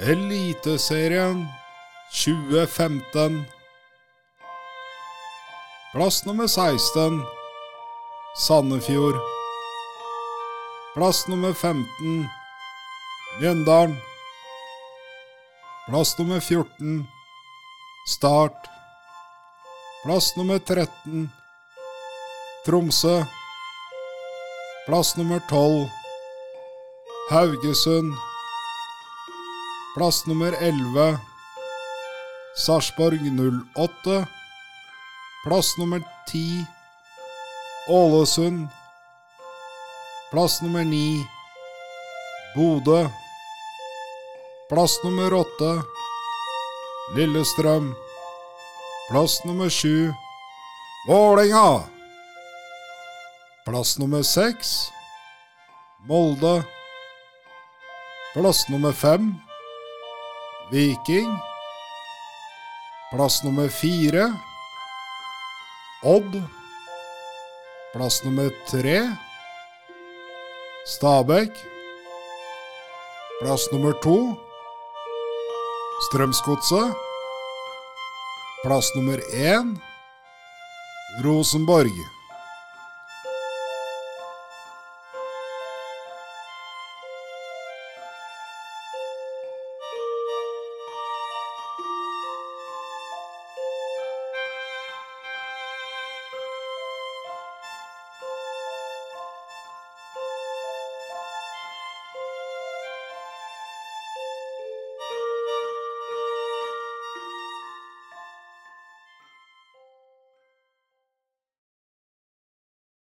Eliteserien 2015. Plass nummer 16 Sandefjord. Plass nummer 15 Mjøndalen. Plass nummer 14 Start. Plass nummer 13 Tromsø. Plass nummer 12 Haugesund. Plass nummer 11 Sarpsborg 08. Plass nummer 10 Ålesund. Plass nummer 9 Bodø. Plass nummer 8 Lillestrøm. Plass nummer 7 Vålerenga. Plass nummer 6 Molde. Plass nummer 5 Viking. Plass nummer fire Odd. Plass nummer tre Stabæk. Plass nummer to Strømsgodset. Plass nummer én Rosenborg.